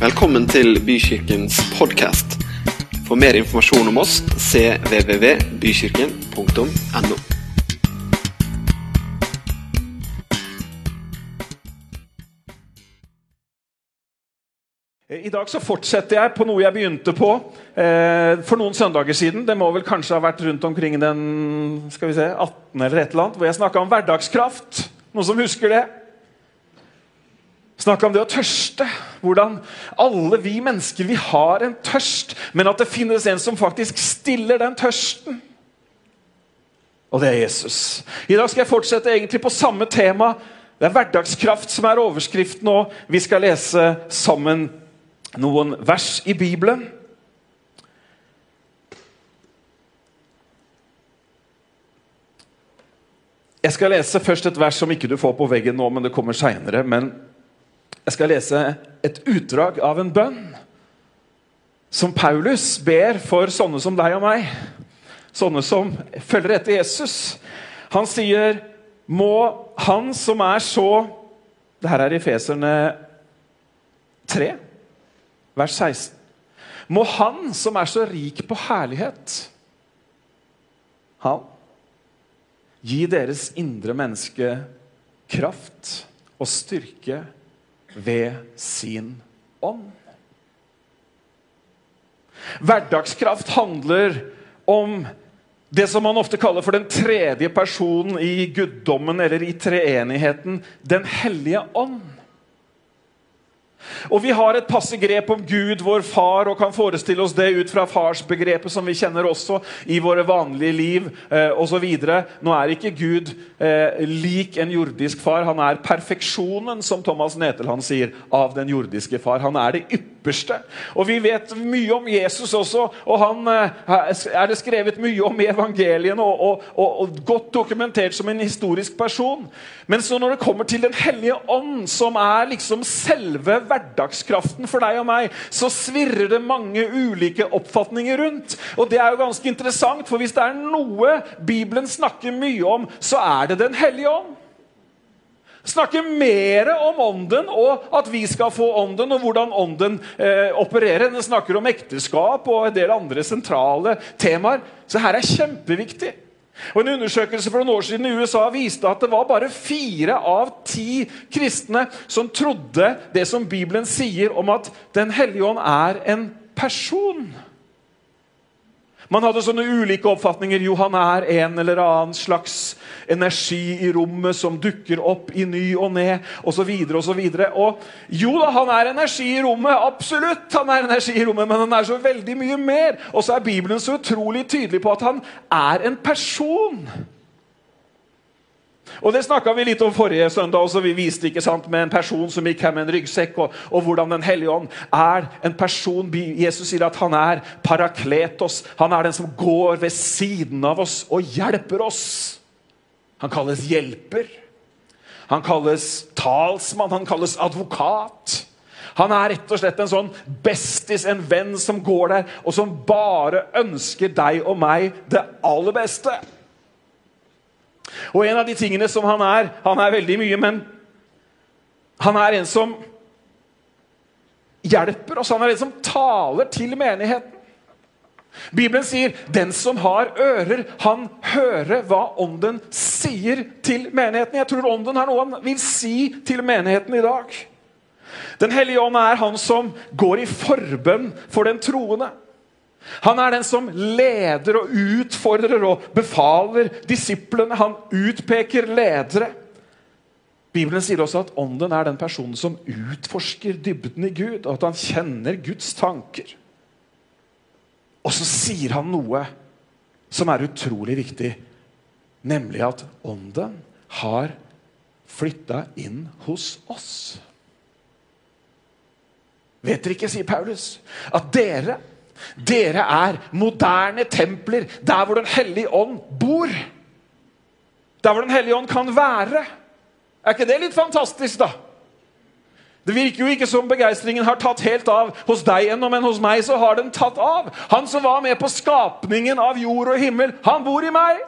Velkommen til Bykirkens podkast. For mer informasjon om oss cvvvbykirken.no. I dag så fortsetter jeg på noe jeg begynte på eh, for noen søndager siden. Det må vel kanskje ha vært rundt omkring den skal vi se, 18. eller et eller annet, hvor jeg snakka om hverdagskraft. Noen som husker det? Snakka om det å tørste. Hvordan alle vi mennesker vi har en tørst, men at det finnes en som faktisk stiller den tørsten. Og det er Jesus. I dag skal jeg fortsette egentlig på samme tema. Det er hverdagskraft som er overskriften, og vi skal lese sammen noen vers i Bibelen. Jeg skal lese først et vers som ikke du får på veggen nå, men det kommer seinere. Jeg skal lese et utdrag av en bønn som Paulus ber for sånne som deg og meg. Sånne som følger etter Jesus. Han sier, 'Må Han som er så' Det her er i Feserne 3 vers 16. Må Han som er så rik på herlighet, han gi deres indre menneske kraft og styrke ved sin ånd. Hverdagskraft handler om det som man ofte kaller for den tredje personen i guddommen eller i treenigheten Den hellige ånd. Og Vi har et passe grep om Gud, vår far, og kan forestille oss det ut fra farsbegrepet som vi kjenner også i våre vanlige liv eh, osv. Nå er ikke Gud eh, lik en jordisk far. Han er perfeksjonen, som Thomas Netelhan sier, av den jordiske far. Han er det ypperste. Og Vi vet mye om Jesus også, og han eh, er det skrevet mye om i evangeliene, og, og, og, og godt dokumentert som en historisk person. Men så når det kommer til Den hellige ånd, som er liksom selve hverdagskraften for deg og meg, så svirrer det mange ulike oppfatninger rundt. Og det er jo ganske interessant, for hvis det er noe Bibelen snakker mye om, så er det Den hellige ånd. Snakker mer om ånden og at vi skal få ånden, og hvordan ånden eh, opererer. Den snakker om ekteskap og en del andre sentrale temaer. Så her er kjempeviktig. Og En undersøkelse for noen år siden i USA viste at det var bare fire av ti kristne som trodde det som Bibelen sier om at Den hellige ånd er en person. Man hadde sånne ulike oppfatninger. Jo, han er en eller annen slags energi i rommet som dukker opp i ny og ne, osv. osv. Og jo da, han er energi i rommet. Absolutt, han er energi i rommet, men han er så veldig mye mer. Og så er Bibelen så utrolig tydelig på at han er en person. Og Det snakka vi litt om forrige søndag. også Vi viste ikke sant, med en person som gikk her med en ryggsekk, og, og hvordan Den hellige ånd er en person Jesus sier at han er parakletos. Han er den som går ved siden av oss og hjelper oss. Han kalles hjelper. Han kalles talsmann. Han kalles advokat. Han er rett og slett en sånn bestis, en venn som går der, og som bare ønsker deg og meg det aller beste. Og en av de tingene som han er Han er veldig mye, men han er en som hjelper oss. Han er en som taler til menigheten. Bibelen sier 'den som har ører, han hører hva Ånden sier til menigheten'. Jeg tror Ånden har noe han vil si til menigheten i dag. Den hellige ånd er han som går i forbønn for den troende. Han er den som leder og utfordrer og befaler disiplene. Han utpeker ledere. Bibelen sier også at ånden er den personen som utforsker dybden i Gud, og at han kjenner Guds tanker. Og så sier han noe som er utrolig viktig, nemlig at ånden har flytta inn hos oss. Vet dere ikke, sier Paulus, at dere dere er moderne templer der hvor Den hellige ånd bor. Der hvor Den hellige ånd kan være. Er ikke det litt fantastisk, da? Det virker jo ikke som begeistringen har tatt helt av hos deg ennå, men hos meg så har den tatt av. Han som var med på skapningen av jord og himmel, han bor i meg.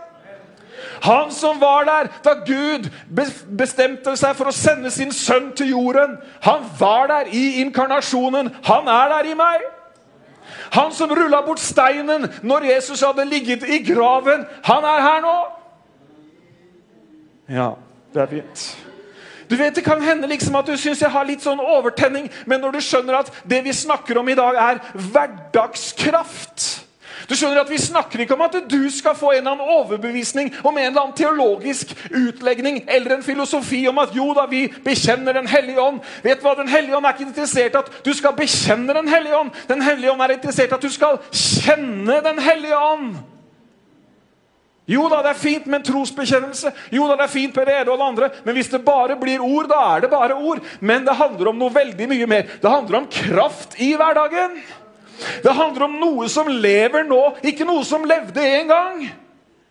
Han som var der da Gud bestemte seg for å sende sin sønn til jorden. Han var der i inkarnasjonen. Han er der i meg. Han som rulla bort steinen når Jesus hadde ligget i graven. Han er her nå. Ja, det er fint. Du vet, Det kan hende liksom at du syns jeg har litt sånn overtenning, men når du skjønner at det vi snakker om i dag, er hverdagskraft du skjønner at Vi snakker ikke om at du skal få en eller annen overbevisning om en eller annen teologisk utlegning eller en filosofi om at jo da, vi bekjenner Den hellige ånd. Vet du hva? Den hellige ånd er ikke interessert i at du skal bekjenne Den hellige ånd. Den hellige ånd er interessert i at du skal kjenne Den hellige ånd. Jo da, det er fint med en trosbekjennelse. Jo da, det er fint med det ene og det andre. Men hvis det bare blir ord, da er det bare ord. Men det handler om noe veldig mye mer. Det handler om kraft i hverdagen. Det handler om noe som lever nå, ikke noe som levde en gang.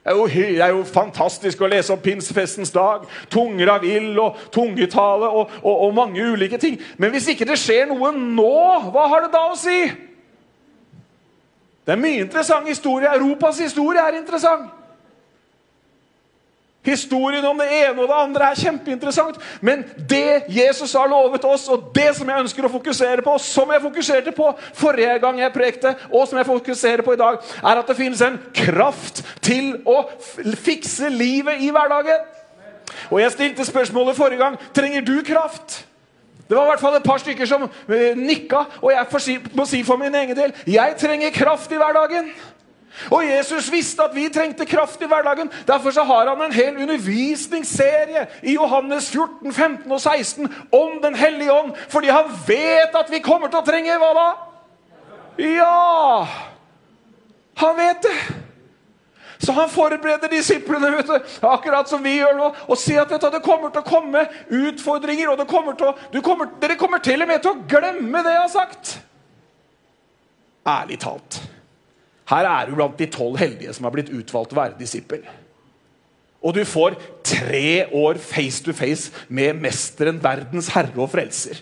Det er, jo, det er jo fantastisk å lese om pinsefestens dag. Tunger av ild og tungetale og, og, og mange ulike ting. Men hvis ikke det skjer noe nå, hva har det da å si? Det er mye interessant historie. Europas historie er interessant. Historien om det ene og det andre er kjempeinteressant. Men det Jesus har lovet oss, og det som jeg ønsker å fokusere på, som jeg fokuserte på forrige gang jeg prekte, og som jeg fokuserer på i dag, er at det finnes en kraft til å fikse livet i hverdagen. Og jeg stilte spørsmålet forrige gang trenger du kraft. Det var i hvert fall et par stykker som eh, nikka, og jeg må si for min egen del jeg trenger kraft i hverdagen. Og Jesus visste at vi trengte kraft i hverdagen. Derfor så har han en hel undervisningsserie i Johannes 14, 15 og 16 om Den hellige ånd. Fordi han vet at vi kommer til å trenge hva da? Ja! Han vet det. Så han forbereder disiplene vet du, akkurat som vi gjør nå, og sier at det kommer til å komme utfordringer. og kommer å, kommer, Dere kommer til og med til å glemme det jeg har sagt. Ærlig talt. Her er du blant de tolv heldige som har blitt utvalgt å være disippel. Og du får tre år face to face med mesteren, verdens herre og frelser.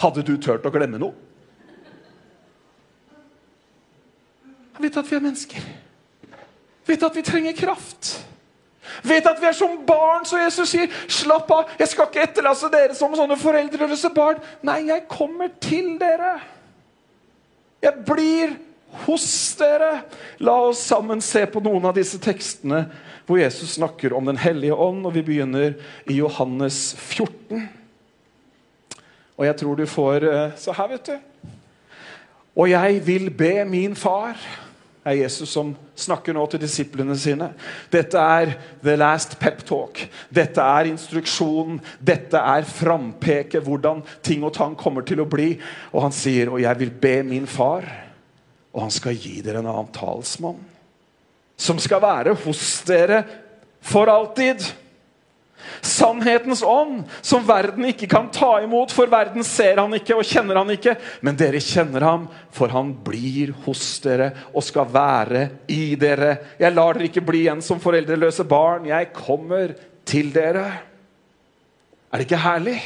Hadde du turt å glemme noe? Jeg vet at vi er mennesker. Jeg Vet at vi trenger kraft. Jeg Vet at vi er som barn, så Jesus sier, 'Slapp av, jeg skal ikke etterlasse dere som sånne foreldreløse barn.' Nei, jeg kommer til dere. Jeg blir hos dere. La oss sammen se på noen av disse tekstene hvor Jesus snakker om Den hellige ånd. og Vi begynner i Johannes 14. Og jeg tror du får eh, Så her, vet du. Og jeg vil be min far Det er Jesus som snakker nå til disiplene sine. Dette er the last pep talk. Dette er instruksjonen. Dette er frampeket, hvordan ting og tang kommer til å bli. Og han sier, og jeg vil be min far og han skal gi dere en annen talsmann. Som skal være hos dere for alltid. Sannhetens ånd, som verden ikke kan ta imot, for verden ser han ikke og kjenner han ikke. Men dere kjenner ham, for han blir hos dere og skal være i dere. Jeg lar dere ikke bli igjen som foreldreløse barn. Jeg kommer til dere. Er det ikke herlig?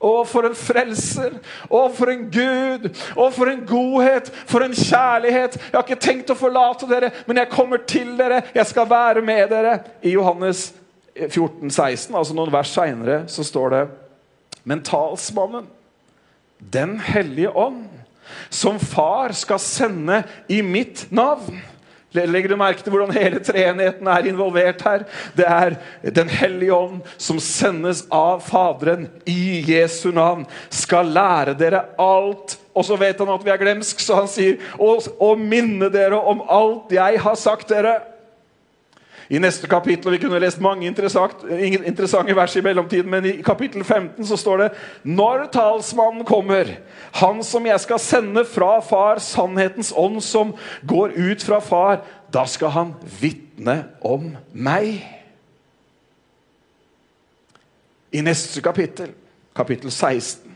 Å, for en frelser! Å, for en Gud! Å, for en godhet! For en kjærlighet! Jeg har ikke tenkt å forlate dere, men jeg kommer til dere. Jeg skal være med dere. I Johannes 14, 16, altså noen vers seinere, så står det Men talsmannen, Den hellige ånd, som far skal sende i mitt navn Legger du merke til hvordan hele treenigheten er involvert her? Det er Den hellige ånd som sendes av Faderen i Jesu navn, skal lære dere alt. Og så vet han at vi er glemsk, så han sier og, og minne dere om alt jeg har sagt dere. I neste kapittel, og Vi kunne lest mange interessante vers i mellomtiden, men i kapittel 15 så står det Når talsmannen kommer, han som jeg skal sende fra far, sannhetens ånd som går ut fra far, da skal han vitne om meg. I neste kapittel, kapittel 16,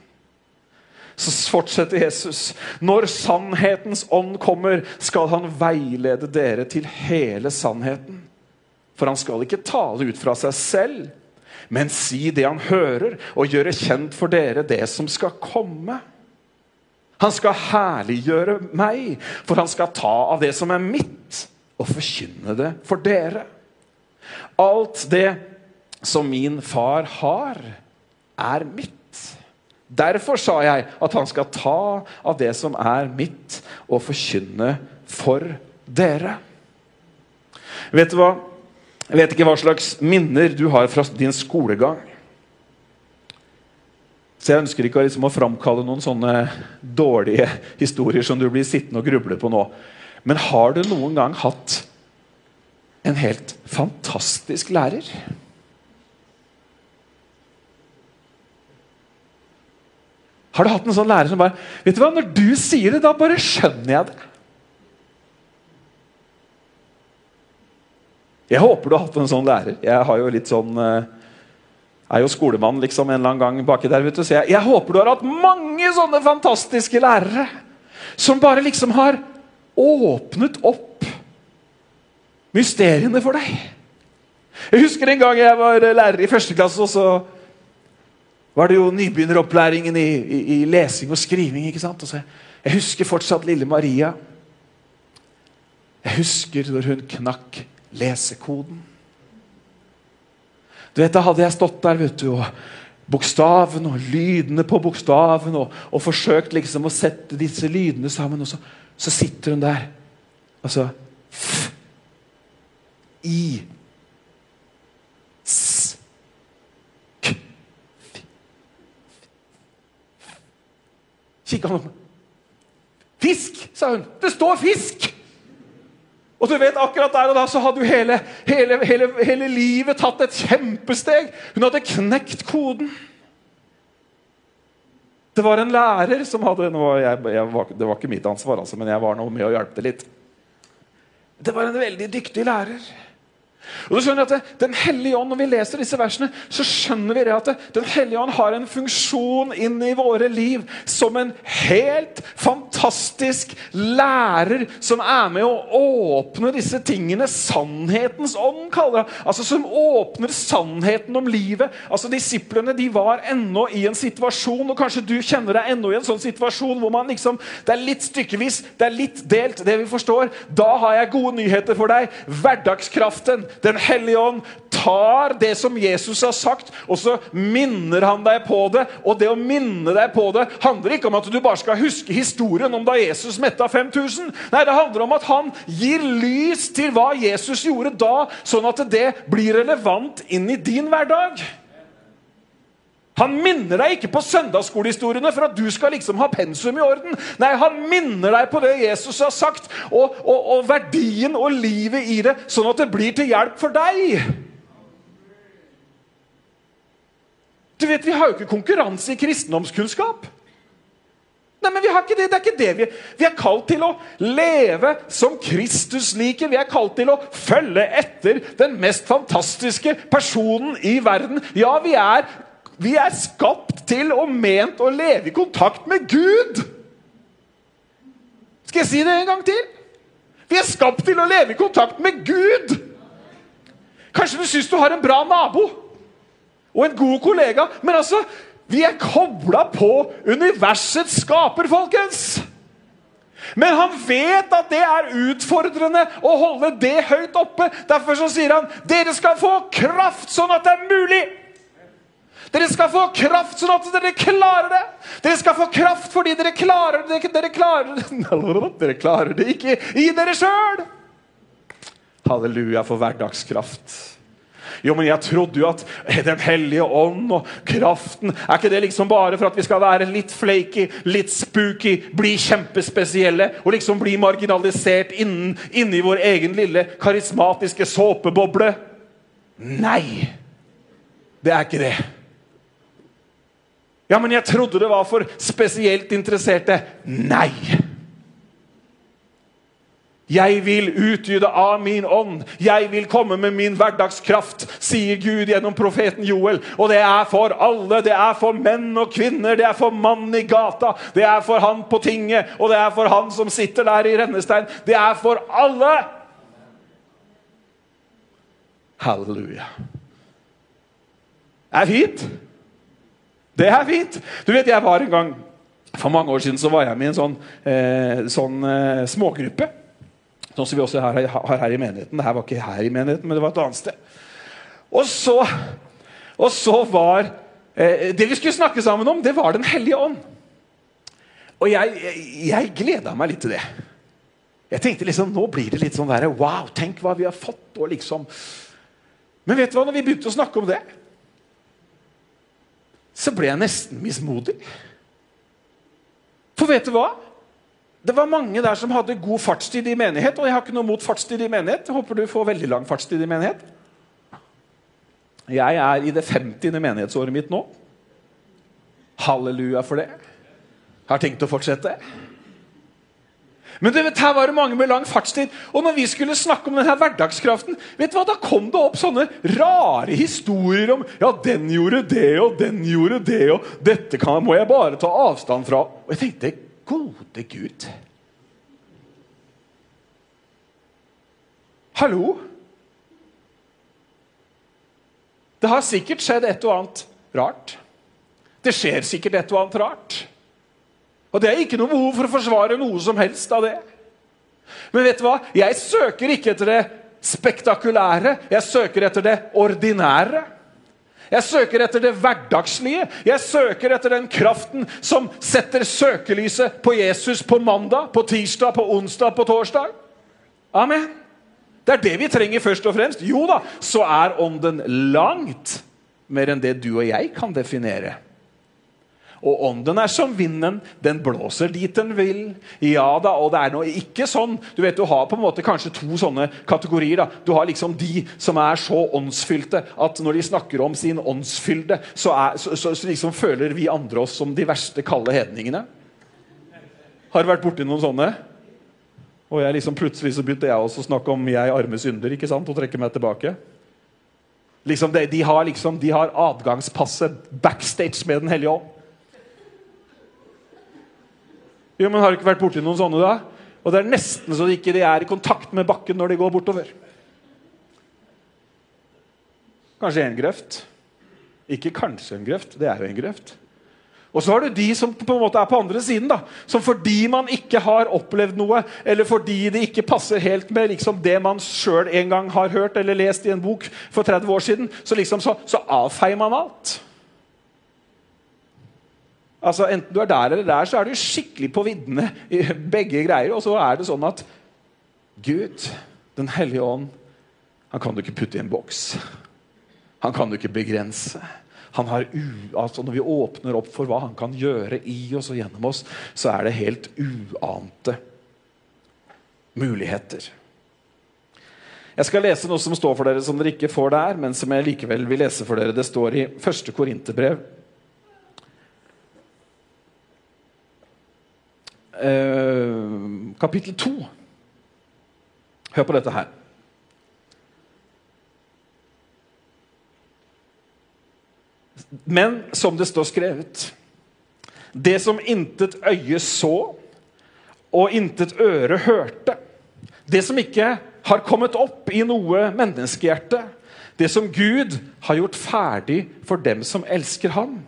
så fortsetter Jesus. Når sannhetens ånd kommer, skal han veilede dere til hele sannheten. For han skal ikke tale ut fra seg selv, men si det han hører, og gjøre kjent for dere det som skal komme. Han skal herliggjøre meg, for han skal ta av det som er mitt, og forkynne det for dere. Alt det som min far har, er mitt. Derfor sa jeg at han skal ta av det som er mitt, og forkynne for dere. Vet du hva? Jeg vet ikke hva slags minner du har fra din skolegang. Så jeg ønsker ikke liksom å framkalle noen sånne dårlige historier som du blir sittende og gruble på nå. Men har du noen gang hatt en helt fantastisk lærer? Har du hatt en sånn lærer som bare Vet du hva, Når du sier det, da bare skjønner jeg det. Jeg håper du har hatt en sånn lærer. Jeg har jo litt sånn eh, er jo skolemann liksom en eller annen gang baki der. vet du. Så jeg, jeg håper du har hatt mange sånne fantastiske lærere som bare liksom har åpnet opp mysteriene for deg. Jeg husker en gang jeg var lærer i første klasse, og så var det jo nybegynneropplæringen i, i, i, lesing og skriving. ikke sant? Så jeg husker fortsatt lille Maria. Jeg husker når hun knakk lesekoden. Du vet, Da hadde jeg stått der vet du, og bokstaven og lydene på bokstaven og, og, forsøkt liksom å sette disse lydene sammen. Og så, så sitter hun der. Altså F. I. S. K. Kikka han opp. Fisk, sa hun. Det står fisk! Og du vet, akkurat der og da så hadde jo hele, hele, hele, hele livet tatt et kjempesteg. Hun hadde knekt koden. Det var en lærer som hadde jeg, jeg var, Det var ikke mitt ansvar, altså, men jeg var nå med å hjelpe litt. Det var en veldig dyktig lærer. Og du skjønner at Den hellige ånd, Når vi leser disse versene, så skjønner vi at Den hellige ånd har en funksjon inn i våre liv som en helt fantastisk lærer som er med å åpne disse tingene. Sannhetens ånd, kaller det. Altså Som åpner sannheten om livet. Altså Disiplene de var ennå i en situasjon, og kanskje du kjenner deg ennå i en sånn situasjon hvor man liksom, det er litt stykkevis, det er litt delt, det vi forstår. Da har jeg gode nyheter for deg. Hverdagskraften den hellige ånd tar det som Jesus har sagt, og så minner han deg på det. Og det å minne deg på det handler ikke om at du bare skal huske historien om da Jesus metta 5000. Nei, det handler om at han gir lys til hva Jesus gjorde da, sånn at det blir relevant inn i din hverdag. Han minner deg ikke på søndagsskolehistoriene for at du skal liksom ha pensum i orden. Nei, han minner deg på det Jesus har sagt, og, og, og verdien og livet i det, sånn at det blir til hjelp for deg. Du vet, Vi har jo ikke konkurranse i kristendomskunnskap. Nei, men Vi har ikke det. det er ikke det vi, vi er kalt til å leve som Kristus liker. Vi er kalt til å følge etter den mest fantastiske personen i verden. Ja, vi er vi er skapt til og ment å leve i kontakt med Gud. Skal jeg si det en gang til? Vi er skapt til å leve i kontakt med Gud. Kanskje du syns du har en bra nabo og en god kollega, men altså Vi er kobla på universets skaper, folkens. Men han vet at det er utfordrende å holde det høyt oppe. Derfor så sier han dere skal få kraft sånn at det er mulig. Dere skal få kraft sånn at dere klarer det. Dere skal få kraft fordi dere klarer det. Dere klarer det, dere klarer det ikke i dere sjøl. Halleluja for hverdagskraft. Jo, men jeg trodde jo at Den hellige ånd og kraften Er ikke det liksom bare for at vi skal være litt flaky, litt spooky, bli kjempespesielle og liksom bli marginalisert innen, inni vår egen lille karismatiske såpeboble? Nei, det er ikke det. Ja, men jeg trodde det var for spesielt interesserte. Nei! Jeg vil utgyde av min ånd. Jeg vil komme med min hverdagskraft, sier Gud gjennom profeten Joel. Og det er for alle. Det er for menn og kvinner, det er for mannen i gata, det er for han på tinget, og det er for han som sitter der i rennestein. Det er for alle! Halleluja. Er fint. Det er fint! Du vet, jeg var en gang For mange år siden så var jeg med i en sånn, eh, sånn eh, smågruppe. Sånn som vi også har, har her i menigheten. Det her var ikke her i menigheten, men det var et annet sted. Og så, og så var eh, Det vi skulle snakke sammen om, det var Den hellige ånd. Og jeg, jeg, jeg gleda meg litt til det. Jeg tenkte liksom, Nå blir det litt sånn der, Wow, tenk hva vi har fått. og liksom... Men vet du hva, når vi begynte å snakke om det, så ble jeg nesten mismodig. For vet du hva? Det var mange der som hadde god fartstid i menighet. Og jeg har ikke noe mot fartstid i menighet. Jeg håper du får veldig lang fartstid i menighet. Jeg er i det 50. menighetsåret mitt nå. Halleluja for det. Jeg Har tenkt å fortsette. Men du vet, her var det mange med lang fartstid. Og når vi skulle snakke om denne hverdagskraften, vet du hva, da kom det opp sånne rare historier om Ja, den gjorde det, og den gjorde det, og dette kan, må jeg bare ta avstand fra. Og jeg tenkte Gode Gud. Hallo? Det har sikkert skjedd et og annet rart. Det skjer sikkert et og annet rart. Og det er ikke noe behov for å forsvare noe som helst av det. Men vet du hva? Jeg søker ikke etter det spektakulære. Jeg søker etter det ordinære. Jeg søker etter det hverdagslige. Jeg søker etter den kraften som setter søkelyset på Jesus på mandag, på tirsdag, på onsdag, på torsdag. Amen. Det er det vi trenger først og fremst. Jo da, så er ånden langt mer enn det du og jeg kan definere. Og ånden er som vinden. Den blåser dit den vil. Ja da, og det er noe ikke sånn Du vet, du har på en måte kanskje to sånne kategorier. da. Du har liksom de som er så åndsfylte at når de snakker om sin åndsfylde, så, er, så, så, så liksom føler vi andre oss som de verste kalde hedningene. Har du vært borti noen sånne? Og jeg liksom plutselig så begynte jeg også å snakke om jeg arme synder ikke sant, og trekke meg tilbake. Liksom de, de, har liksom, de har adgangspasset backstage med Den hellige ånd. Jo, men Har du ikke vært borti noen sånne, da? Og Det er nesten så de ikke er i kontakt med bakken når de går bortover. Kanskje en grøft. Ikke kanskje en grøft, det er jo en grøft. Og så har du de som på en måte er på andre siden. da, Som fordi man ikke har opplevd noe, eller fordi det ikke passer helt med liksom det man sjøl en gang har hørt eller lest i en bok for 30 år siden, så, liksom så, så avfeier man alt. Altså, Enten du er der eller der, så er du skikkelig på viddene i begge greier. Og så er det sånn at Gud, Den hellige ånd, han kan du ikke putte i en boks. Han kan du ikke begrense. Han har u, altså Når vi åpner opp for hva han kan gjøre i oss og gjennom oss, så er det helt uante muligheter. Jeg skal lese noe som står for dere som dere ikke får der, men som jeg likevel vil lese for dere. Det står i 1. Korinterbrev eh, kapittel 2. Hør på dette her. Men som det står skrevet Det som intet øye så, og intet øre hørte, det som ikke har kommet opp i noe menneskehjerte, det som Gud har gjort ferdig for dem som elsker ham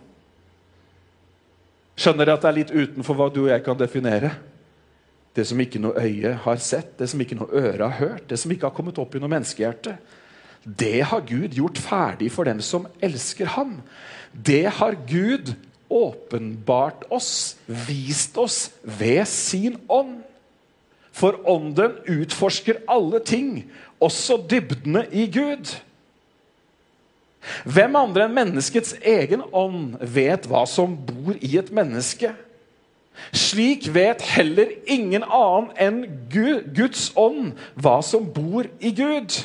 Skjønner dere at det er litt utenfor hva du og jeg kan definere? Det som ikke noe øye har sett, det som ikke noe øre har hørt, det som ikke har kommet opp i noe menneskehjerte. Det har Gud gjort ferdig for dem som elsker ham. Det har Gud åpenbart oss, vist oss ved sin ånd. For ånden utforsker alle ting, også dybdene i Gud. Hvem andre enn menneskets egen ånd vet hva som bor i et menneske? Slik vet heller ingen annen enn Guds ånd hva som bor i Gud.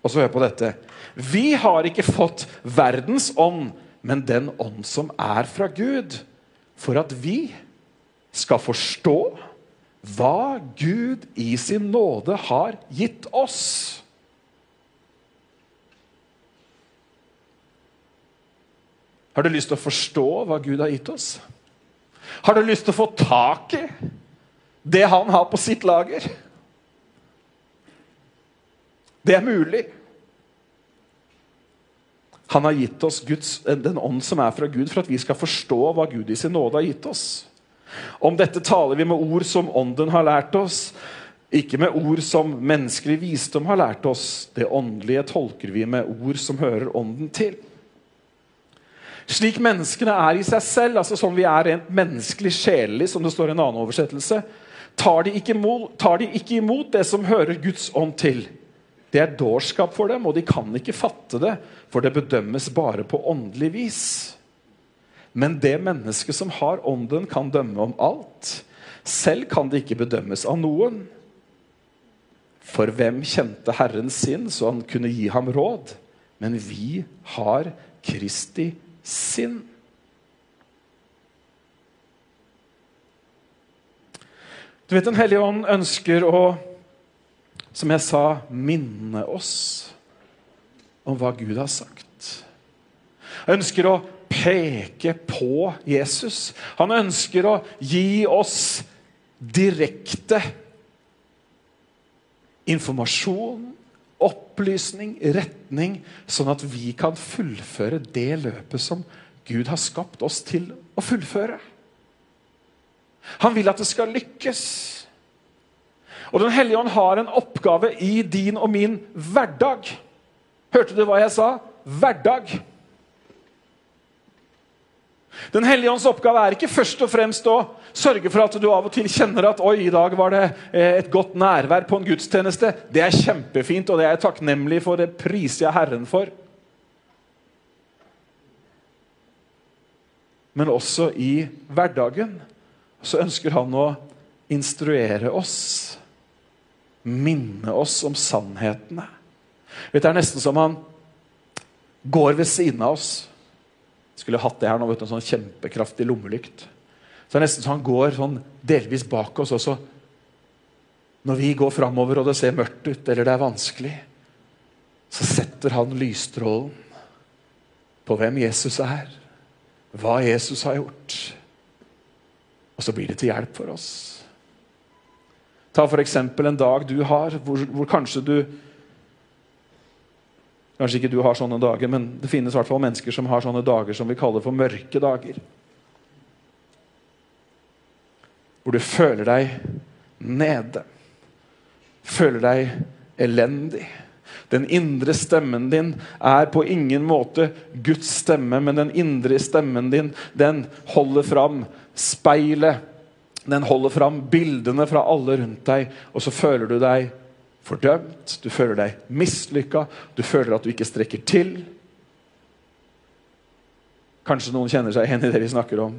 Og så hør på dette. Vi har ikke fått verdens ånd, men den ånd som er fra Gud, for at vi skal forstå hva Gud i sin nåde har gitt oss. Har du lyst til å forstå hva Gud har gitt oss? Har du lyst til å få tak i det han har på sitt lager? Det er mulig. Han har gitt oss Guds, den ånd som er fra Gud, for at vi skal forstå hva Gud i sin nåde har gitt oss. Om dette taler vi med ord som Ånden har lært oss, Ikke med ord som menneskelig visdom har lært oss. Det åndelige tolker vi med ord som hører ånden til. Slik menneskene er i seg selv, altså sånn vi er rent menneskelig sjelelig, som det står i en annen oversettelse, tar de, imot, tar de ikke imot det som hører Guds ånd til. Det er dårskap for dem, og de kan ikke fatte det, for det bedømmes bare på åndelig vis. Men det mennesket som har ånden, kan dømme om alt. Selv kan det ikke bedømmes av noen. For hvem kjente Herren sin, så han kunne gi ham råd? Men vi har Kristi sinn. Du vet, Den hellige ånd ønsker å, som jeg sa, minne oss om hva Gud har sagt. Han ønsker å peke på Jesus. Han ønsker å gi oss direkte informasjon, opplysning, retning, sånn at vi kan fullføre det løpet som Gud har skapt oss til å fullføre. Han vil at det skal lykkes. Og Den hellige ånd har en oppgave i din og min hverdag. Hørte du hva jeg sa? Hverdag. Den hellige ånds oppgave er ikke først og fremst å sørge for at du av og til kjenner at oi, i dag var det eh, et godt nærvær på en gudstjeneste. Det er kjempefint, og det er jeg takknemlig for. Det priser jeg Herren for. Men også i hverdagen så ønsker han å instruere oss. Minne oss om sannhetene. Vet, det er nesten som han går ved siden av oss skulle hatt det her nå, vet du, en sånn kjempekraftig lommelykt. Så det er nesten så han går sånn delvis bak oss også. Når vi går framover og det ser mørkt ut eller det er vanskelig, så setter han lysstrålen på hvem Jesus er, hva Jesus har gjort. Og så blir det til hjelp for oss. Ta f.eks. en dag du har hvor, hvor kanskje du Kanskje ikke du har sånne dager, men det finnes i hvert fall mennesker som har sånne dager som vi kaller for mørke dager. Hvor du føler deg nede. Føler deg elendig. Den indre stemmen din er på ingen måte Guds stemme, men den indre stemmen din den holder fram speilet. Den holder fram bildene fra alle rundt deg, og så føler du deg fordømt, du føler deg mislykka, du føler at du ikke strekker til. Kanskje noen kjenner seg igjen i det vi snakker om.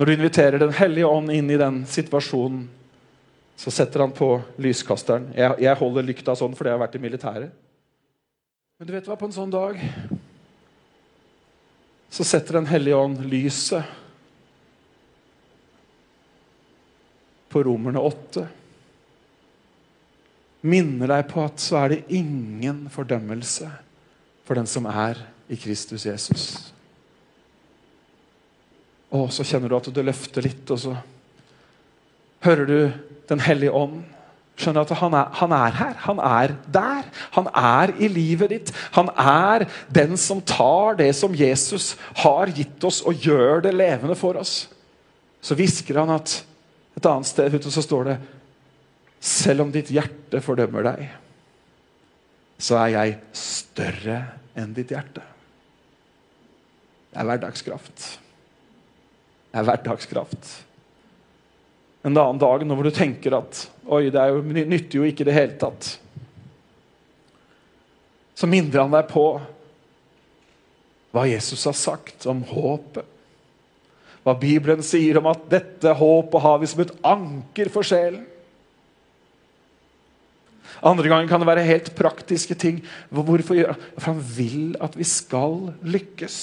Når du inviterer Den hellige ånd inn i den situasjonen, så setter han på lyskasteren. Jeg, jeg holder lykta sånn fordi jeg har vært i militæret. Men du vet hva, på en sånn dag så setter Den hellige ånd lyset på Romerne åtte minner deg på at så er det ingen fordømmelse for den som er i Kristus Jesus. Og så kjenner du at du løfter litt, og så hører du Den hellige ånd. Skjønner at han er, han er her. Han er der. Han er i livet ditt. Han er den som tar det som Jesus har gitt oss, og gjør det levende for oss. Så hvisker han at et annet sted ute så står det selv om ditt hjerte fordømmer deg, så er jeg større enn ditt hjerte. Det er hverdagskraft. Det er hverdagskraft. En annen dag når du tenker at oi, det jo, nytter jo ikke i det hele tatt. Så minner han deg på hva Jesus har sagt om håpet. Hva Bibelen sier om at dette håpet har vi som et anker for sjelen. Andre ganger kan det være helt praktiske ting. Hvorfor gjør For han vil at vi skal lykkes.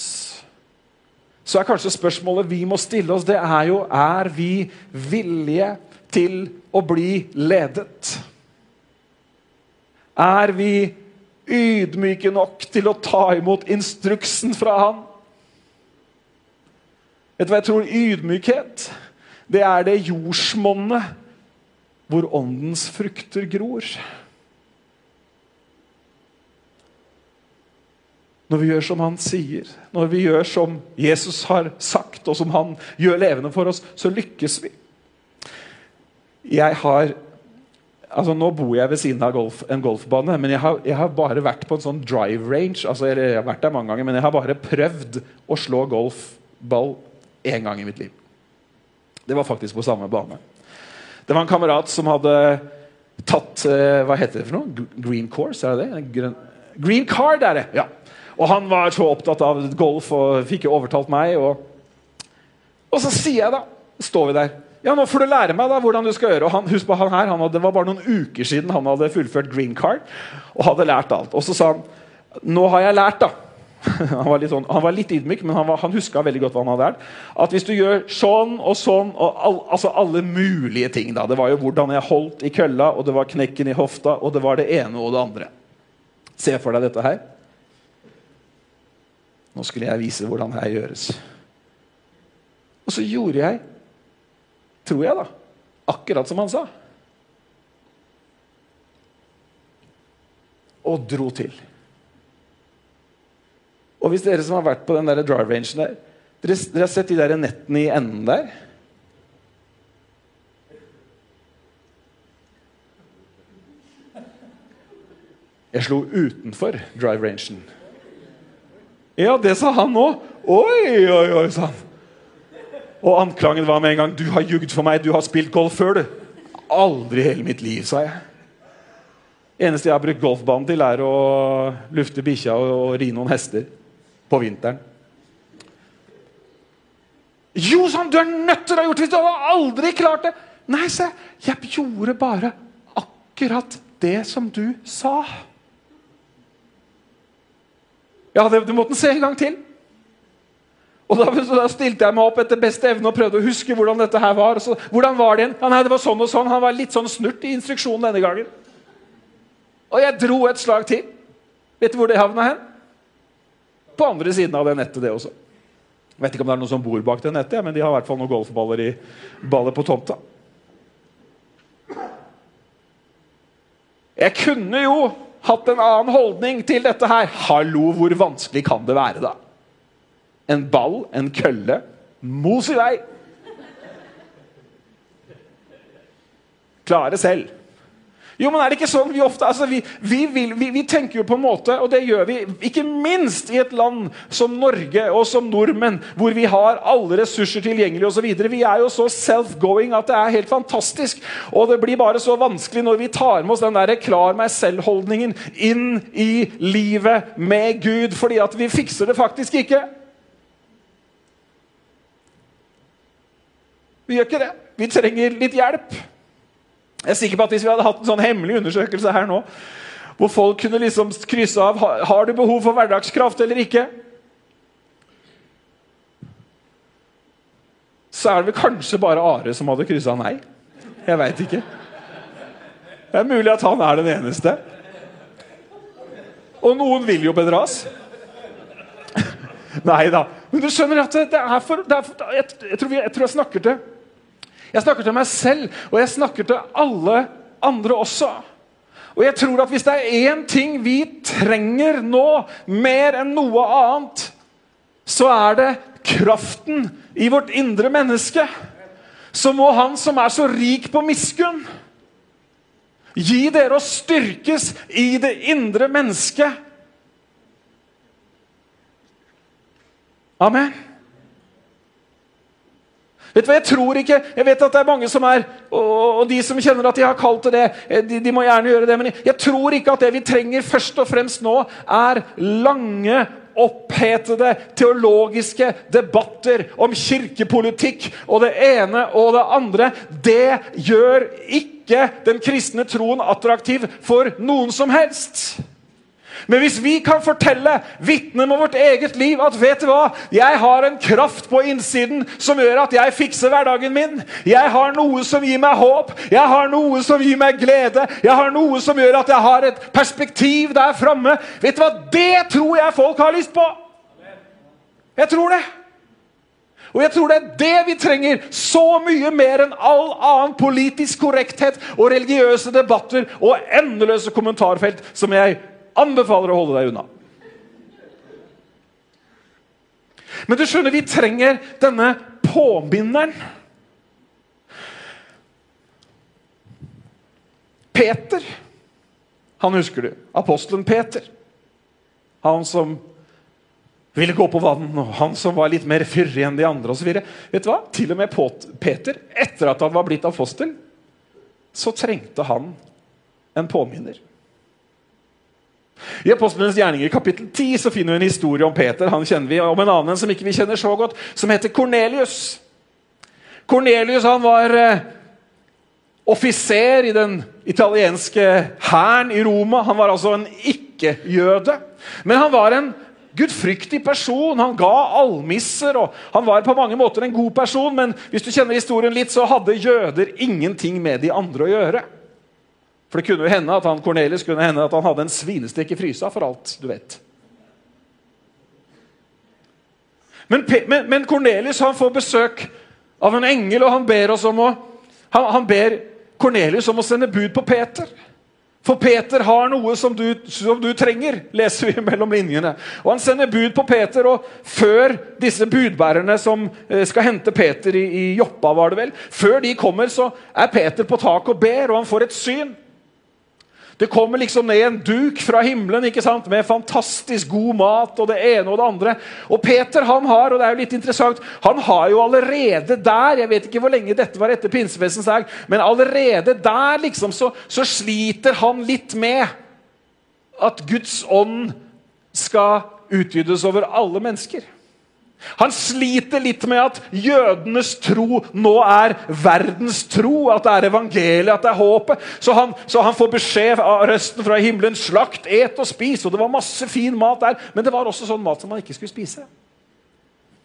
Så er kanskje spørsmålet vi må stille oss, det er jo Er vi villige til å bli ledet? Er vi ydmyke nok til å ta imot instruksen fra han? Vet du hva jeg tror ydmykhet det er det jordsmonnet hvor åndens frukter gror. Når vi gjør som han sier, når vi gjør som Jesus har sagt, og som han gjør levende for oss, så lykkes vi. Jeg har Altså Nå bor jeg ved siden av golf, en golfbane, men jeg har, jeg har, bare vært på en sånn drive range. Altså jeg har vært der mange ganger, Men jeg har bare prøvd å slå golfball én gang i mitt liv. Det var faktisk på samme bane. Det var en kamerat som hadde tatt uh, Hva heter det for noe? Green course? er det det? Green card er det! ja. Og han var så opptatt av golf og fikk jo overtalt meg. Og, og så sier jeg, da Står vi der ja, nå får du lære meg da hvordan du skal gjøre. Og han, husk på han her, han hadde, Det var bare noen uker siden han hadde fullført green card og hadde lært alt. Og så sa han Nå har jeg lært, da. Han var sånn, han var litt ydmyk, men han, var, han huska veldig godt hva han hadde lært. At hvis du gjør sånn og sånn og all, altså alle mulige ting da, Det var jo hvordan jeg holdt i kølla, og det var knekken i hofta, og det var det ene og det andre. Se for deg dette her. Nå skulle jeg vise hvordan det her gjøres. Og så gjorde jeg Tror jeg, da. Akkurat som han sa. Og dro til. Og hvis dere som har vært på den der drive rangen der dere, dere, har sett de der nettene i enden der? Jeg slo utenfor drive rangen. Ja, det sa han òg. Oi, oi, oi, sa han. Og anklangen var med en gang 'Du har jugd for meg. Du har spilt golf før, du.' Aldri i hele mitt liv, sa jeg. eneste jeg har brukt golfbanen til, er å lufte bikkja og, og ri noen hester på vinteren. Jo, han, du er nødt til å ha gjort det! Du hadde aldri klart det! Nei, se. Jeg gjorde bare akkurat det som du sa. Ja, det, du måtte se en gang til. Og da, da, stilte jeg meg opp etter beste evne og prøvde å huske hvordan dette her var. Så, hvordan var det igjen? Ja, nei, det var sånn og sånn. Han var litt sånn snurt i instruksjonen denne gangen. Og jeg dro et slag til. Vet du hvor det havna hen? På andre siden av det nettet, det også. Jeg vet ikke om det er noen som bor bak det nettet, men de har i hvert fall noen golfballer i ballet på tomta. Jeg kunne jo hatt en annen holdning til dette her. Hallo, hvor vanskelig kan det være, da? en ball, en kølle. Mos i vei! Klare selv. Jo, men er det ikke sånn vi ofte altså vi, vi, vil, vi, vi, tenker jo på en måte, og det gjør vi ikke minst i et land som Norge og som nordmenn, hvor vi har alle ressurser tilgjengelig osv. Vi er jo så self-going at det er helt fantastisk. Og det blir bare så vanskelig når vi tar med oss den der 'klar meg selv'-holdningen inn i livet med Gud, fordi at vi fikser det faktisk ikke. Vi gjør ikke det. Vi trenger litt hjelp. Jeg er sikker på at Hvis vi hadde hatt en sånn hemmelig undersøkelse her nå, hvor folk kunne liksom krysse av har du behov for hverdagskraft eller ikke, så er det vel kanskje bare Are som hadde kryssa nei. Jeg veit ikke. Det er mulig at han er den eneste. Og noen vil jo bedras. Nei da. Men du skjønner at det er for, det er for jeg, jeg, tror jeg, tror jeg snakker til jeg snakker til meg selv, og jeg snakker til alle andre også. Og jeg tror at Hvis det er én ting vi trenger nå, mer enn noe annet, så er det kraften i vårt indre menneske. Så må Han som er så rik på miskunn, gi dere å styrkes i det indre mennesket. Amen. Vet du hva, Jeg tror ikke, jeg vet at det er mange som er Og, og de som kjenner at de har kalt til det, eh, de, de, må gjerne gjøre det. Men jeg tror ikke at det vi trenger først og fremst nå, er lange opphetede teologiske debatter om kirkepolitikk og det ene og det andre. Det gjør ikke den kristne troen attraktiv for noen som helst. Men hvis vi kan fortelle, vitne med vårt eget liv, at vet du hva, jeg har en kraft på innsiden som gjør at jeg fikser hverdagen min. Jeg har noe som gir meg håp, jeg har noe som gir meg glede. Jeg har noe som gjør at jeg har et perspektiv der framme. Vet du hva, det tror jeg folk har lyst på. Jeg tror det. Og jeg tror det er det vi trenger, så mye mer enn all annen politisk korrekthet og religiøse debatter og endeløse kommentarfelt som jeg Anbefaler å holde deg unna. Men du skjønner, vi trenger denne påminneren. Peter. Han husker du. Apostelen Peter. Han som ville gå på vann, og han som var litt mer fyrig enn de andre. Og videre. Vet du hva? Til og med Peter, etter at han var blitt apostel, så trengte han en påminner. I Apostlenes gjerninger kapittel 10 så finner vi en historie om Peter. Han kjenner vi, Om en annen som ikke vi kjenner så godt, som heter Kornelius. Kornelius han var eh, offiser i den italienske hæren i Roma. Han var altså en ikke-jøde. Men han var en gudfryktig person. Han ga almisser, og han var på mange måter en god person. Men hvis du kjenner historien litt, så hadde jøder ingenting med de andre å gjøre. For det kunne jo hende at han Cornelius kunne hende at han hadde en svinestek i frysa, for alt du vet. Men, men, men Cornelius han får besøk av en engel, og han ber om å han, han ber Cornelius om å sende bud på Peter. For Peter har noe som du, som du, trenger, leser vi mellom linjene. Og Han sender bud på Peter, og før disse budbærerne som eh, skal hente Peter i, i Joppa, var det vel, før de kommer, så er Peter på taket og ber, og han får et syn. Det kommer liksom ned en duk fra himmelen ikke sant? med fantastisk god mat og det ene og det andre. Og Peter han har og det er jo litt interessant, han har jo allerede der Jeg vet ikke hvor lenge dette var etter pinsefestens dag, men allerede der liksom så, så sliter han litt med at Guds ånd skal utgytes over alle mennesker. Han sliter litt med at jødenes tro nå er verdens tro. At det er evangeliet, at det er håpet. Så han, så han får beskjed av røsten fra himmelen slakt, et og spis. Og det var masse fin mat der, men det var også sånn mat som man ikke skulle spise.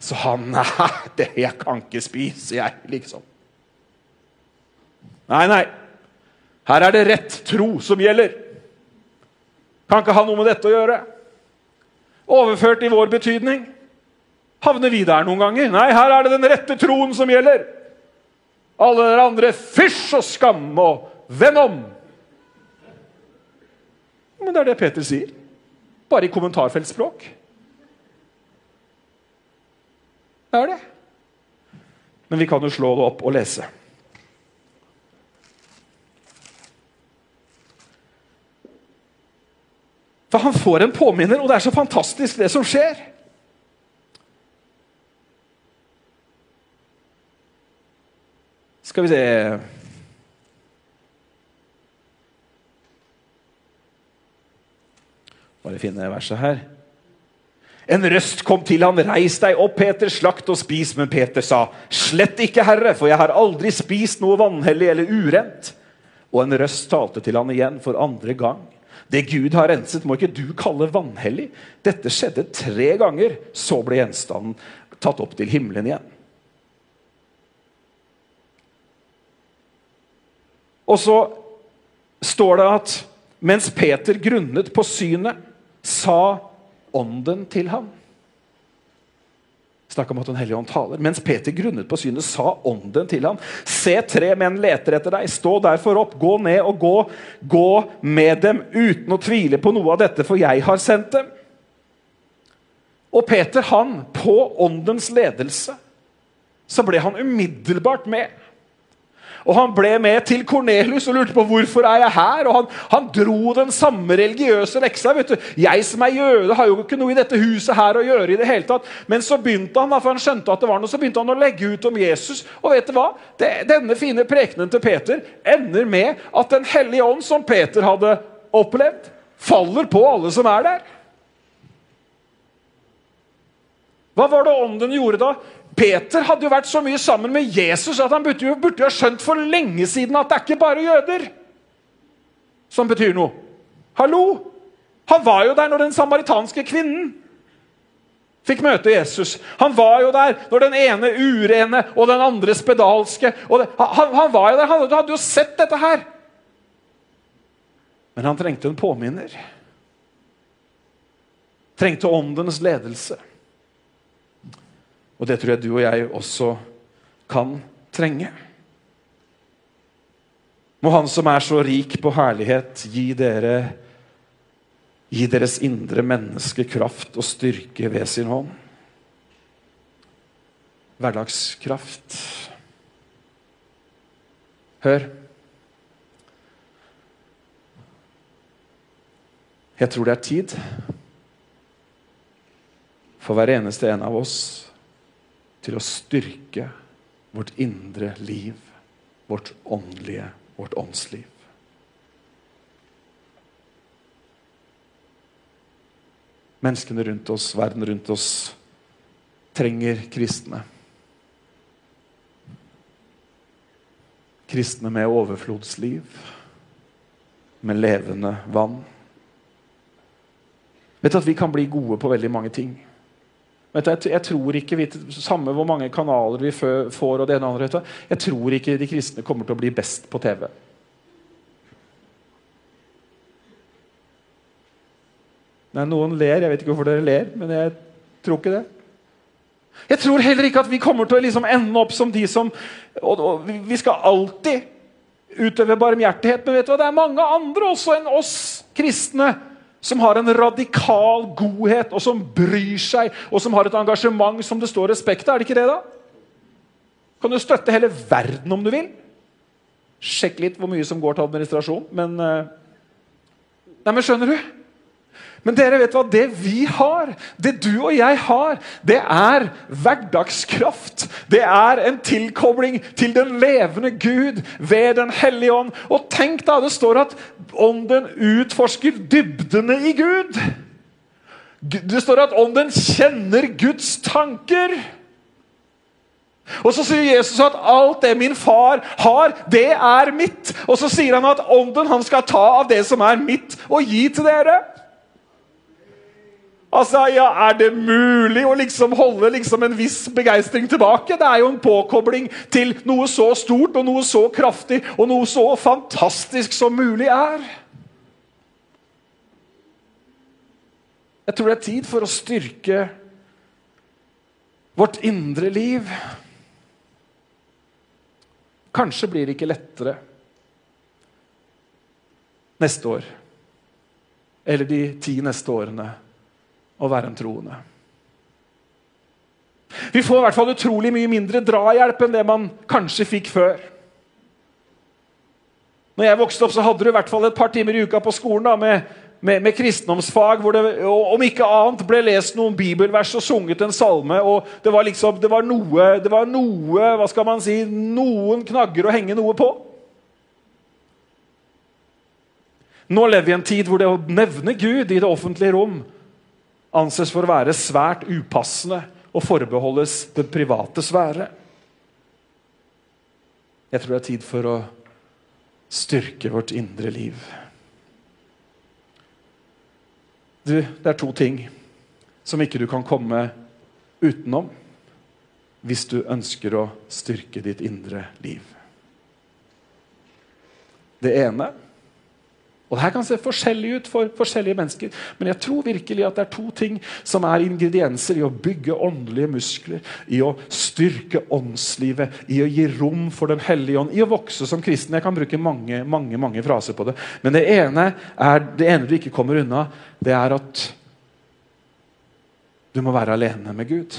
Så han Nei, det jeg kan ikke spise, jeg, liksom. Nei, nei. Her er det rett tro som gjelder. Kan ikke ha noe med dette å gjøre. Overført i vår betydning. Havner vi der noen ganger? Nei, her er det den rette troen som gjelder. Alle dere andre, fysj og skam og venn om! Men det er det Peter sier. Bare i kommentarfeltspråk. Det er det. Men vi kan jo slå det opp og lese. For han får en påminner, og det er så fantastisk, det som skjer. Skal vi se Bare finne verset her. En røst kom til han, 'Reis deg opp, Peter, slakt og spis.' Men Peter sa, 'Slett ikke, Herre, for jeg har aldri spist noe vanhellig eller urent.' Og en røst talte til han igjen for andre gang. 'Det Gud har renset, må ikke du kalle vanhellig.' Dette skjedde tre ganger, så ble gjenstanden tatt opp til himmelen igjen. Og så står det at mens Peter grunnet på synet, sa ånden til ham Snakk om at Den hellige ånd taler. Mens Peter grunnet på synet, sa ånden til ham. Se, tre menn leter etter deg. Stå derfor opp, gå ned og gå. Gå med dem uten å tvile på noe av dette, for jeg har sendt dem. Og Peter, han, på åndens ledelse, så ble han umiddelbart med. Og Han ble med til Kornelius og lurte på hvorfor er jeg her. Og han, han dro den samme religiøse leksa. vet du. Jeg som er jøde, har jo ikke noe i dette huset her å gjøre. i det hele tatt. Men så begynte han for han skjønte at det var noe, så begynte han å legge ut om Jesus. Og vet du hva? Det, denne fine prekenen til Peter ender med at Den hellige ånd, som Peter hadde opplevd, faller på alle som er der. Hva var det ånden gjorde da? Peter hadde jo vært så mye sammen med Jesus at han burde jo, burde jo ha skjønt for lenge siden at det er ikke bare jøder som betyr noe. Hallo! Han var jo der når den samaritanske kvinnen fikk møte Jesus. Han var jo der når den ene urene og den andre spedalske det, han, han, var jo der, han hadde jo sett dette her. Men han trengte en påminner. Trengte åndens ledelse. Og det tror jeg du og jeg også kan trenge. Må Han som er så rik på herlighet, gi dere Gi deres indre menneske kraft og styrke ved sin hånd. Hverdagskraft. Hør. Jeg tror det er tid for hver eneste en av oss til å styrke vårt indre liv, vårt åndelige, vårt åndsliv. Menneskene rundt oss, verden rundt oss, trenger kristne. Kristne med overflodsliv, med levende vann. Vet du at Vi kan bli gode på veldig mange ting. Du, jeg, jeg tror ikke, vi, Samme hvor mange kanaler vi får, og det ene og andre, jeg tror ikke de kristne kommer til å bli best på TV. Nei, Noen ler. Jeg vet ikke hvorfor dere ler, men jeg tror ikke det. Jeg tror heller ikke at vi kommer til å liksom ende opp som de som og, og, Vi skal alltid utøve barmhjertighet, men vet du hva? det er mange andre også enn oss kristne som har en radikal godhet, og som bryr seg, og som har et engasjement som det står respekt av. Er det ikke det, da? Kan du støtte hele verden om du vil? Sjekk litt hvor mye som går til administrasjon, men uh... Nei, men skjønner du? Men dere vet hva? det vi har, det du og jeg har, det er hverdagskraft. Det er en tilkobling til den levende Gud ved Den hellige ånd. Og tenk da, det står at ånden utforsker dybdene i Gud. Det står at ånden kjenner Guds tanker. Og Så sier Jesus at alt det min far har, det er mitt. Og så sier han at ånden han skal ta av det som er mitt, og gi til dere. Altså, ja, Er det mulig å liksom holde liksom en viss begeistring tilbake? Det er jo en påkobling til noe så stort og noe så kraftig og noe så fantastisk som mulig er. Jeg tror det er tid for å styrke vårt indre liv. Kanskje blir det ikke lettere neste år eller de ti neste årene å være en troende. Vi får i hvert fall utrolig mye mindre drahjelp enn det man kanskje fikk før. Når jeg vokste opp, så hadde du i hvert fall et par timer i uka på skolen da, med, med, med, kristendomsfag, hvor det om ikke annet ble lest noen bibelvers og sunget en salme. og Det var liksom, det var noe, det var noe hva skal man si, noen knagger å henge noe på. Nå lever vi i en tid hvor det å nevne Gud i det offentlige rom anses for å være svært upassende og forbeholdes den private sfære. Jeg tror det er tid for å styrke vårt indre liv. Du, det er to ting som ikke du kan komme utenom hvis du ønsker å styrke ditt indre liv. Det ene og Det her kan se forskjellig ut for forskjellige mennesker, men jeg tror virkelig at det er to ting som er ingredienser i å bygge åndelige muskler, i å styrke åndslivet, i å gi rom for Den hellige ånd, i å vokse som kristen. Jeg kan bruke mange mange, mange fraser på det. Men det ene, er, det ene du ikke kommer unna, det er at du må være alene med Gud.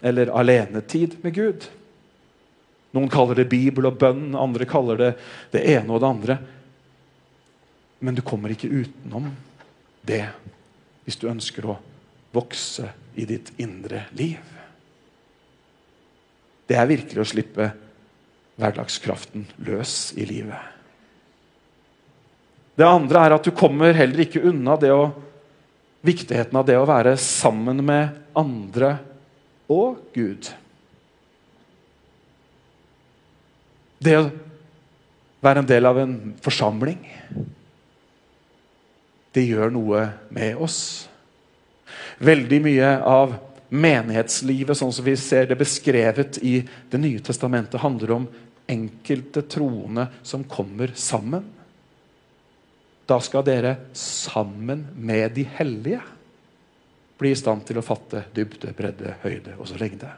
Eller alenetid med Gud. Noen kaller det Bibel og bønn, andre kaller det det ene og det andre. Men du kommer ikke utenom det hvis du ønsker å vokse i ditt indre liv. Det er virkelig å slippe hverdagskraften løs i livet. Det andre er at du kommer heller ikke unna å, viktigheten av det å være sammen med andre og Gud. Det å være en del av en forsamling Det gjør noe med oss. Veldig mye av menighetslivet, sånn som vi ser det beskrevet i Det nye testamentet, handler om enkelte troende som kommer sammen. Da skal dere sammen med de hellige bli i stand til å fatte dybde, bredde, høyde og så lengde.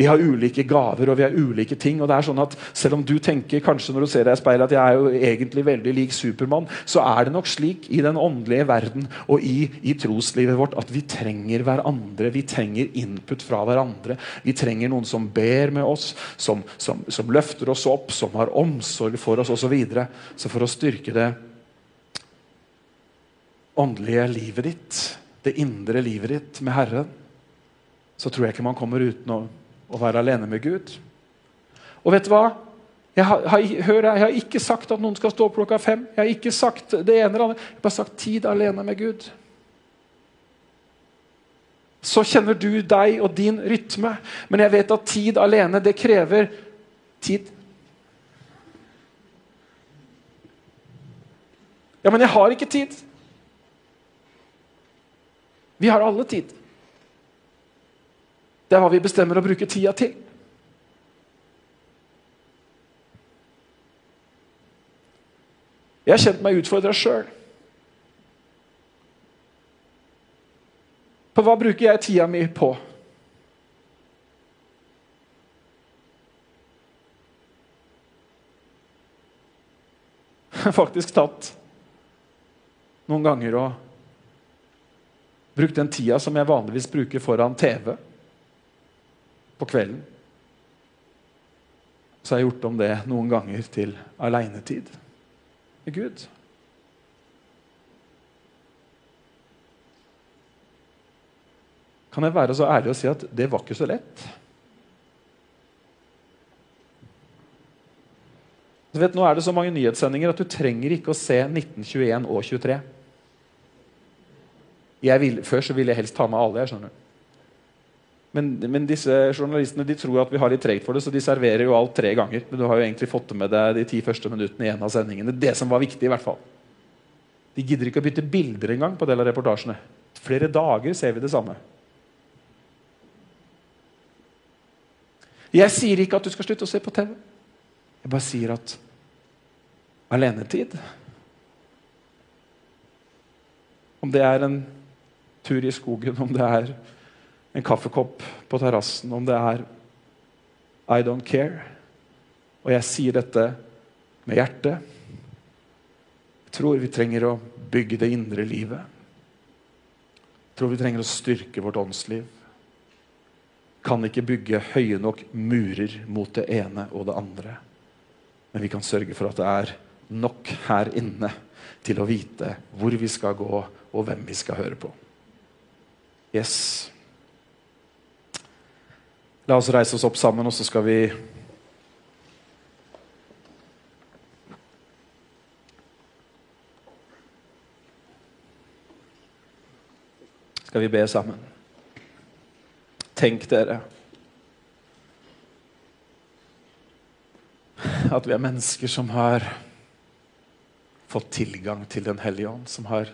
Vi har ulike gaver og vi har ulike ting. og det er sånn at Selv om du tenker kanskje når du ser deg i speilet at jeg er jo egentlig veldig lik Supermann, så er det nok slik i den åndelige verden og i, i troslivet vårt at vi trenger hverandre. Vi trenger input fra hverandre. Vi trenger noen som ber med oss, som, som, som løfter oss opp, som har omsorg for oss osv. Så, videre. så for å styrke det åndelige livet ditt, det indre livet ditt med Herren, så tror jeg ikke man kommer uten å, være alene med Gud. Og vet du hva? Jeg har, har, hør, jeg har ikke sagt at noen skal stå opp klokka fem. Jeg har ikke sagt det ene eller andre. Jeg har bare sagt tid alene med Gud. Så kjenner du deg og din rytme. Men jeg vet at tid alene, det krever tid. Ja, men jeg har ikke tid. Vi har alle tid. Det er hva vi bestemmer å bruke tida til. Jeg har kjent meg utfordra sjøl. På hva bruker jeg tida mi på? Faktisk tatt noen ganger og brukt den tida som jeg vanligvis bruker foran TV på kvelden. Så har jeg gjort om det noen ganger til aleinetid med Gud. Kan jeg være så ærlig å si at det var ikke så lett? Du vet, Nå er det så mange nyhetssendinger at du trenger ikke å se 1921 og 23 vil, før så ville jeg helst ta med alle. jeg skjønner. Men, men, disse journalistene de tror at vi har litt tregt for det, så de serverer jo alt tre ganger. Men du har jo egentlig fått med deg de ti første minuttene en av sendingene. Det som var viktig i hvert fall. De gidder ikke å bytte bilder engang på del av reportasjene. Flere dager ser vi det samme. Jeg sier ikke at du skal slutte å se på TV. Jeg bare sier at alenetid Om det er en tur i skogen, om det er en kaffekopp på terrassen, om det er I don't care. Og jeg sier dette med hjertet. Jeg tror vi trenger å bygge det indre livet. Jeg tror vi trenger å styrke vårt åndsliv. Kan ikke bygge høye nok murer mot det ene og det andre. Men vi kan sørge for at det er nok her inne til å vite hvor vi skal gå, og hvem vi skal høre på. Yes. La oss reise oss opp sammen, og så skal vi Skal vi be sammen? Tenk dere at vi er mennesker som har fått tilgang til Den hellige ånd, som har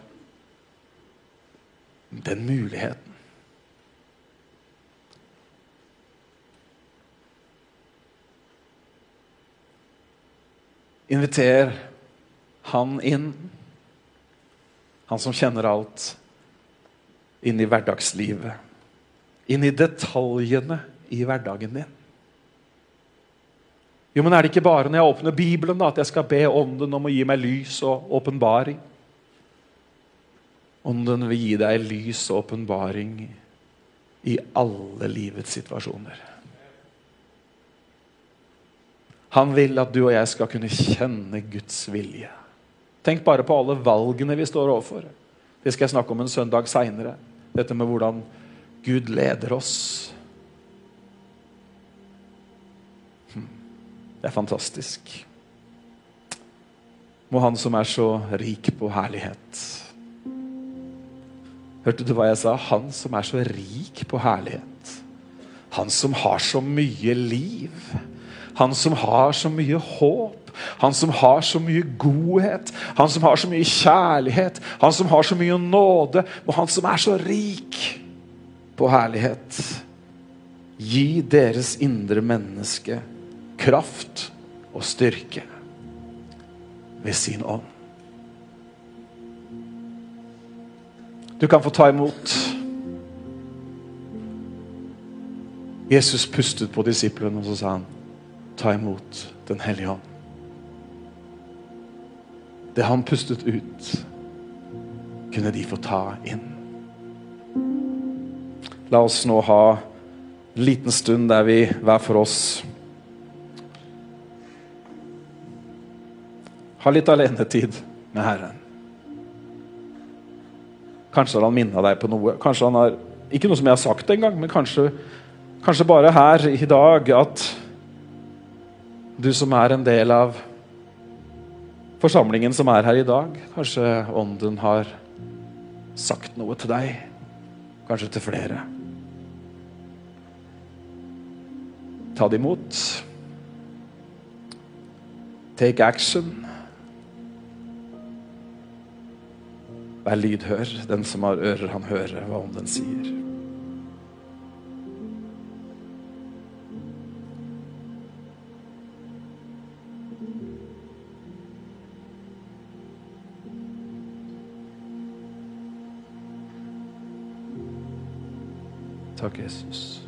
den muligheten. Inviter han inn, han som kjenner alt, inn i hverdagslivet. Inn i detaljene i hverdagen din. Jo, men Er det ikke bare når jeg åpner Bibelen da, at jeg skal be Ånden om å gi meg lys og åpenbaring? Ånden vil gi deg lys og åpenbaring i alle livets situasjoner. Han vil at du og jeg skal kunne kjenne Guds vilje. Tenk bare på alle valgene vi står overfor. Det skal jeg snakke om en søndag seinere. Dette med hvordan Gud leder oss. Hm. Det er fantastisk. Må Han som er så rik på herlighet Hørte du hva jeg sa? Han som er så rik på herlighet. Han som har så mye liv. Han som har så mye håp. Han som har så mye godhet. Han som har så mye kjærlighet. Han som har så mye nåde. Og han som er så rik på herlighet. Gi deres indre menneske kraft og styrke ved sin ånd. Du kan få ta imot. Jesus pustet på disiplene, og så sa han, ta imot Den hellige ånd. Det han pustet ut, kunne de få ta inn. La oss nå ha en liten stund der vi hver for oss har litt alenetid med Herren. Kanskje har han minna deg på noe. Kanskje han har, Ikke noe som jeg har sagt engang, men kanskje, kanskje bare her i dag at du som er en del av forsamlingen som er her i dag, kanskje Ånden har sagt noe til deg. Kanskje til flere. Ta det imot. Take action. Vær lydhør. Den som har ører, han hører hva Ånden sier. Takk, Jesus.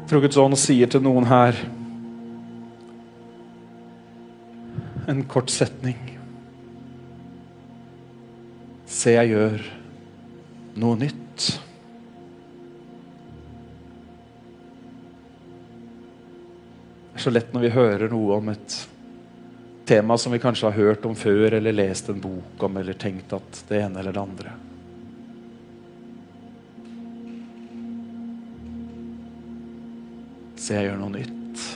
Jeg tror Guds ånd sier til noen her en kort setning. Se, jeg gjør noe nytt. Det er så lett når vi hører noe om et tema som vi kanskje har hørt om før, eller lest en bok om, eller tenkt at det ene eller det andre. Se, jeg gjør noe nytt.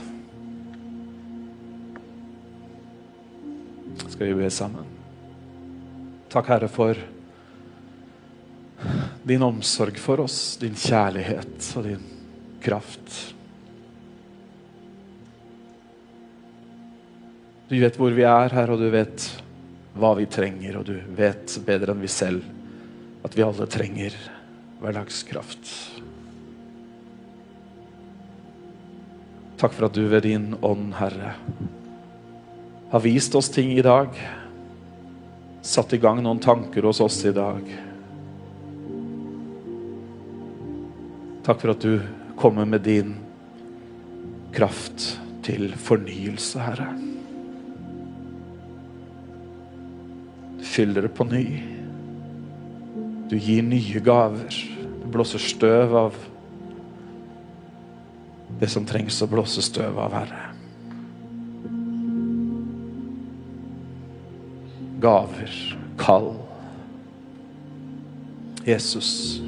Skal vi be sammen? Takk, Herre, for din omsorg for oss, din kjærlighet og din kraft. Du vet hvor vi er, her, og du vet hva vi trenger, og du vet bedre enn vi selv at vi alle trenger hverdagskraft. Takk for at du ved din ånd, Herre, har vist oss ting i dag. Satt i gang noen tanker hos oss i dag. Takk for at du kommer med din kraft til fornyelse, Herre. Du fyller det på ny. Du gir nye gaver. Du blåser støv av det som trengs å blåse støv av, Herre. Gaver, kall. Jesus,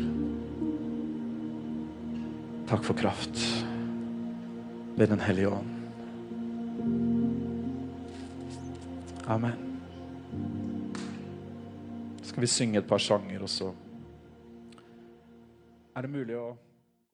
takk for kraft ved Den hellige ånd. Amen. Skal vi synge et par sanger, og så er det mulig å